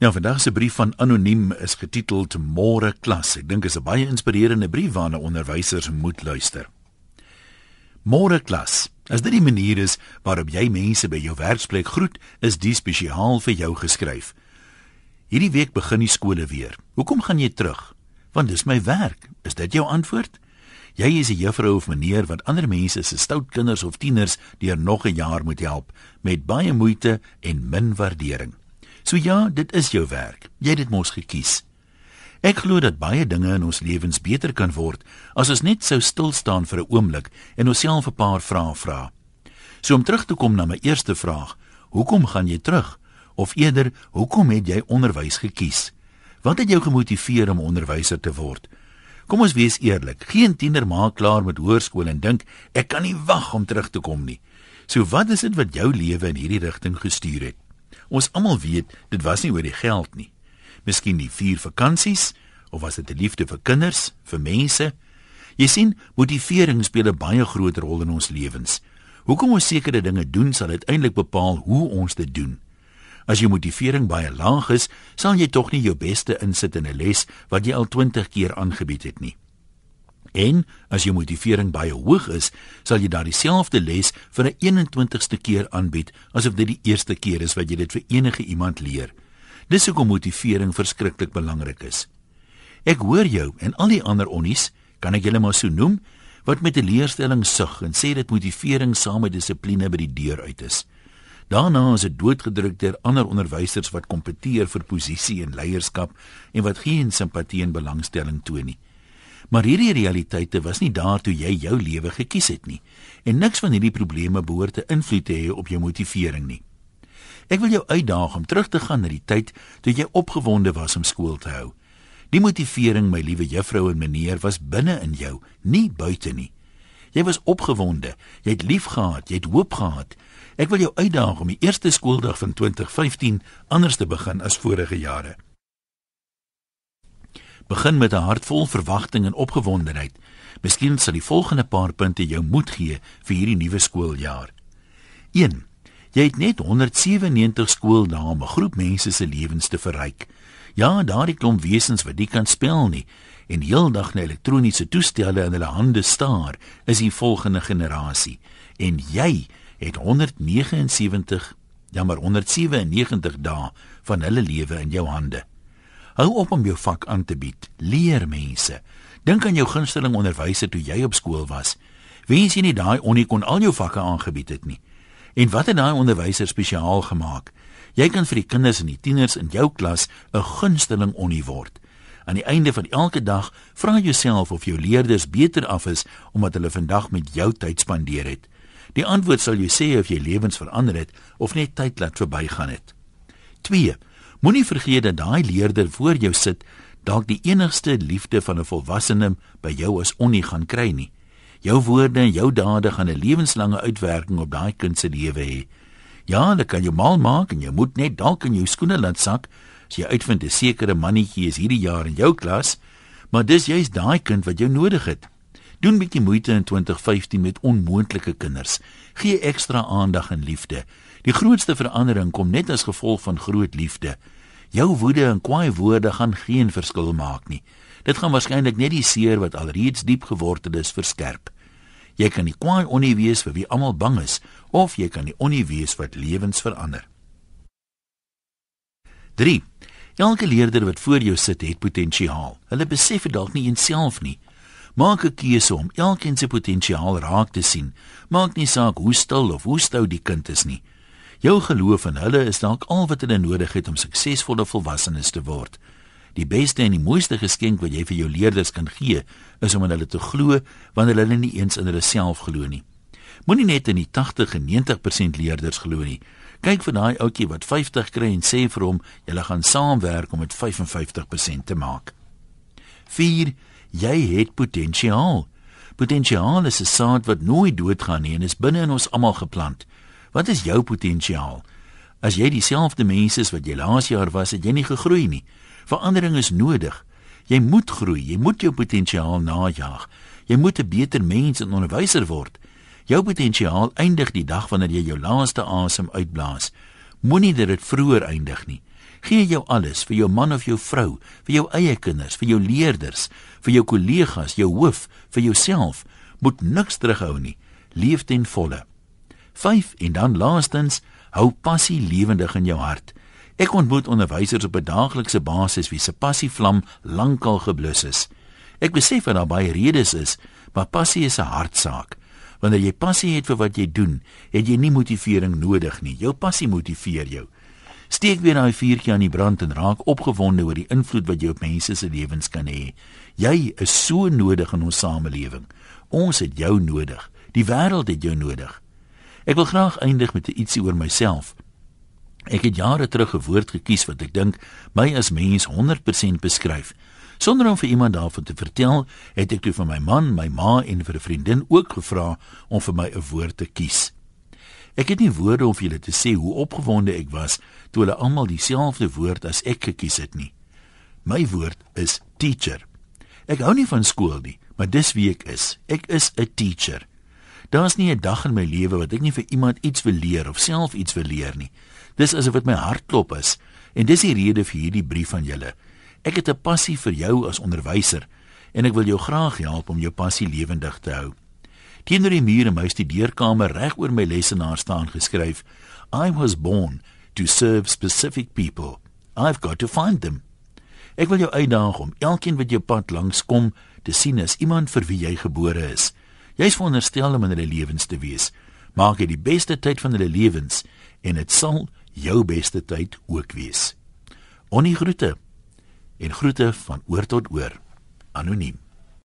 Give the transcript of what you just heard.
Ja, vandag se brief van anoniem is getiteld Môre klas. Ek dink dit is 'n baie inspirerende brief waarna onderwysers moet luister. Môre klas. As dit die manier is waarop jy mense by jou werksplek groet, is dit spesiaal vir jou geskryf. Hierdie week begin die skole weer. Hoekom gaan jy terug? Want dis my werk. Is dit jou antwoord? Jy is 'n juffrou of meneer wat ander mense se stout kinders of tieners deur nog 'n jaar moet help met baie moeite en min waardering. So ja, dit is jou werk. Jy het dit mos gekies. Ek glo dat baie dinge in ons lewens beter kan word as ons net sou stil staan vir 'n oomblik en onsself 'n paar vrae vra. So om terug te kom na my eerste vraag, hoekom gaan jy terug? Of eerder, hoekom het jy onderwys gekies? Wat het jou gemotiveer om onderwyser te word? Kom ons wees eerlik. Geen tiener maak klaar met hoërskool en dink ek kan nie wag om terug te kom nie. So wat is dit wat jou lewe in hierdie rigting gestuur het? Ons almal weet dit was nie oor die geld nie. Miskien die vier vakansies of was dit 'n liefde vir kinders, vir mense? Jy sien, motivering speel 'n baie groot rol in ons lewens. Hoekom ons sekere dinge doen sal uiteindelik bepaal hoe ons dit doen. As jou motivering baie laag is, sal jy tog nie jou beste insit in 'n les wat jy al 20 keer aangebied het nie. En as jou motivering baie hoog is, sal jy daardie selfde les vir 'n 21ste keer aanbied asof dit die eerste keer is wat jy dit vir enige iemand leer. Dis hoekom motivering verskriklik belangrik is. Ek hoor jou en al die ander onnies, kan ek julle maar so noem, wat met 'n leerstelling sug en sê dit motivering saam met dissipline by die deur uit is. Daarna is dit doodgedruk deur ander onderwysers wat kompeteer vir posisie en leierskap en wat geen simpatie en belangstelling toon nie. Maar hierdie realiteite was nie daar toe jy jou lewe gekies het nie. En niks van hierdie probleme behoort te invloed te hê op jou motivering nie. Ek wil jou uitdaag om terug te gaan na die tyd toe jy opgewonde was om skool te hou. Die motivering, my liewe juffrou en meneer, was binne in jou, nie buite nie. Jy was opgewonde, jy het lief gehad, jy het hoop gehad. Ek wil jou uitdaag om die eerste skooldag van 2015 anders te begin as vorige jare. Begin met 'n hart vol verwagting en opgewondenheid. Miskien sal die volgende paar punte jou moed gee vir hierdie nuwe skooljaar. 1. Jy het net 197 skooldae om 'n groep mense se lewens te verryk. Ja, daardie klomp wesens wat nie kan spel nie en heeldag na elektroniese toestelle in hulle hande staar, is die volgende generasie. En jy het 179, jammer 197 dae van hulle lewe in jou hande. Hou op om jou vak aan te bied. Leer mense. Dink aan jou gunsteling onderwyser toe jy op skool was. Wens jy nie daai onie kon al jou vakke aangebied het nie. En wat het daai onderwyser spesiaal gemaak? Jy kan vir die kinders en die tieners in jou klas 'n gunsteling onie word. Aan die einde van elke dag vra jouself of jou leerders beter af is omdat hulle vandag met jou tyd spandeer het. Die antwoord sal jou sê of jy lewens verander het of net tyd laat verbygaan het. 2. Moenie vergeet dat daai leerder voor jou sit dalk die enigste liefde van 'n volwassene by jou as onnie gaan kry nie. Jou woorde en jou dade gaan 'n lewenslange uitwerking op daai kind se lewe hê. Ja, hulle kan jou mal maak en jy moet net dalk in jou skoene laat sak as jy uitvind 'n sekere mannetjie is hierdie jaar in jou klas, maar dis juist daai kind wat jou nodig het. Doen bietjie moeite in 2015 met onmoontlike kinders. Gee ekstra aandag en liefde. Die grootste verandering kom net as gevolg van groot liefde. Jou woede en kwaai woorde gaan geen verskil maak nie. Dit gaan waarskynlik net die seer wat alreeds diep gewortel is verskerp. Jy kan nie kwaai onie wees vir wie almal bang is of jy kan nie onie wees wat lewens verander. 3. Elke leerder wat voor jou sit, het potensiaal. Hulle besef dit dalk nie eenself nie. Maak 'n keuse om elkeen se potensiaal raak te sien. Maak nie saak hoe stil of hoe stout die kind is nie. Jou geloof in hulle is dalk al wat hulle nodig het om suksesvolle volwassenes te word. Die beste en die mooiste geskenk wat jy vir jou leerders kan gee, is om in hulle te glo wanneer hulle nie eens in hulle self glo nie. Moenie net in die 80 en 90% leerders glo nie. Kyk vir daai ouetjie wat 50 kry en sê vir hom, "Julle gaan saamwerk om dit 55% te maak." 4. Jy het potensiaal. Potensiaal is 'n saad wat nooit doodgaan nie en is binne in ons almal geplant. Wat is jou potensiaal? As jy dieselfde mens is wat jy laas jaar was, het jy nie gegroei nie. Verandering is nodig. Jy moet groei, jy moet jou potensiaal najag. Jy moet 'n beter mens en onderwyser word. Jou potensiaal eindig die dag wanneer jy jou laaste asem uitblaas. Moenie dat dit vroeër eindig nie. Gee jou alles vir jou man of jou vrou, vir jou eie kinders, vir jou leerders, vir jou kollegas, jou hoof, vir jouself. Moet niks terughou nie. Leef ten volle. 5 en dan laastens, hou passie lewendig in jou hart. Ek ontmoet onderwysers op 'n daaglikse basis wie se passievlam lankal geblus is. Ek besef dat daar baie redes is, maar passie is 'n hartsaak. Wanneer jy passie het vir wat jy doen, het jy nie motivering nodig nie. Jou passie motiveer jou. Steek weer daai vuurtjie aan die brand en raak opgewonde oor die invloed wat jy op mense se lewens kan hê. Jy is so nodig in ons samelewing. Ons het jou nodig. Die wêreld het jou nodig. Ek wil graag eindig met ietsie oor myself. Ek het jare terug 'n woord gekies wat ek dink my as mens 100% beskryf. Sonder om vir iemand daarvan te vertel, het ek toe van my man, my ma en vir 'n vriendin ook gevra om vir my 'n woord te kies. Ek het nie woorde om vir julle te sê hoe opgewonde ek was toe hulle almal dieselfde woord as ek gekies het nie. My woord is teacher. Ek hou nie van skool nie, maar dis wie ek is. Ek is 'n teacher. Daar's nie 'n dag in my lewe wat ek nie vir iemand iets wil leer of self iets wil leer nie. Dis asof dit my hart klop is en dis die rede vir hierdie brief van julle. Ek het 'n passie vir jou as onderwyser en ek wil jou graag help om jou passie lewendig te hou. Teenoor die muur in my studeerkamer reg oor my lesenaar staan geskryf: I was born to serve specific people. I've got to find them. Ek wil jou uitdaag om elkeen wat jou pad langs kom te sien as iemand vir wie jy gebore is. Jy's veronderstel om in hulle lewens te wees. Maak jy die beste tyd van hulle lewens en dit sal jou beste tyd ook wees. Onie groete en groete van oor tot oor. Anoniem.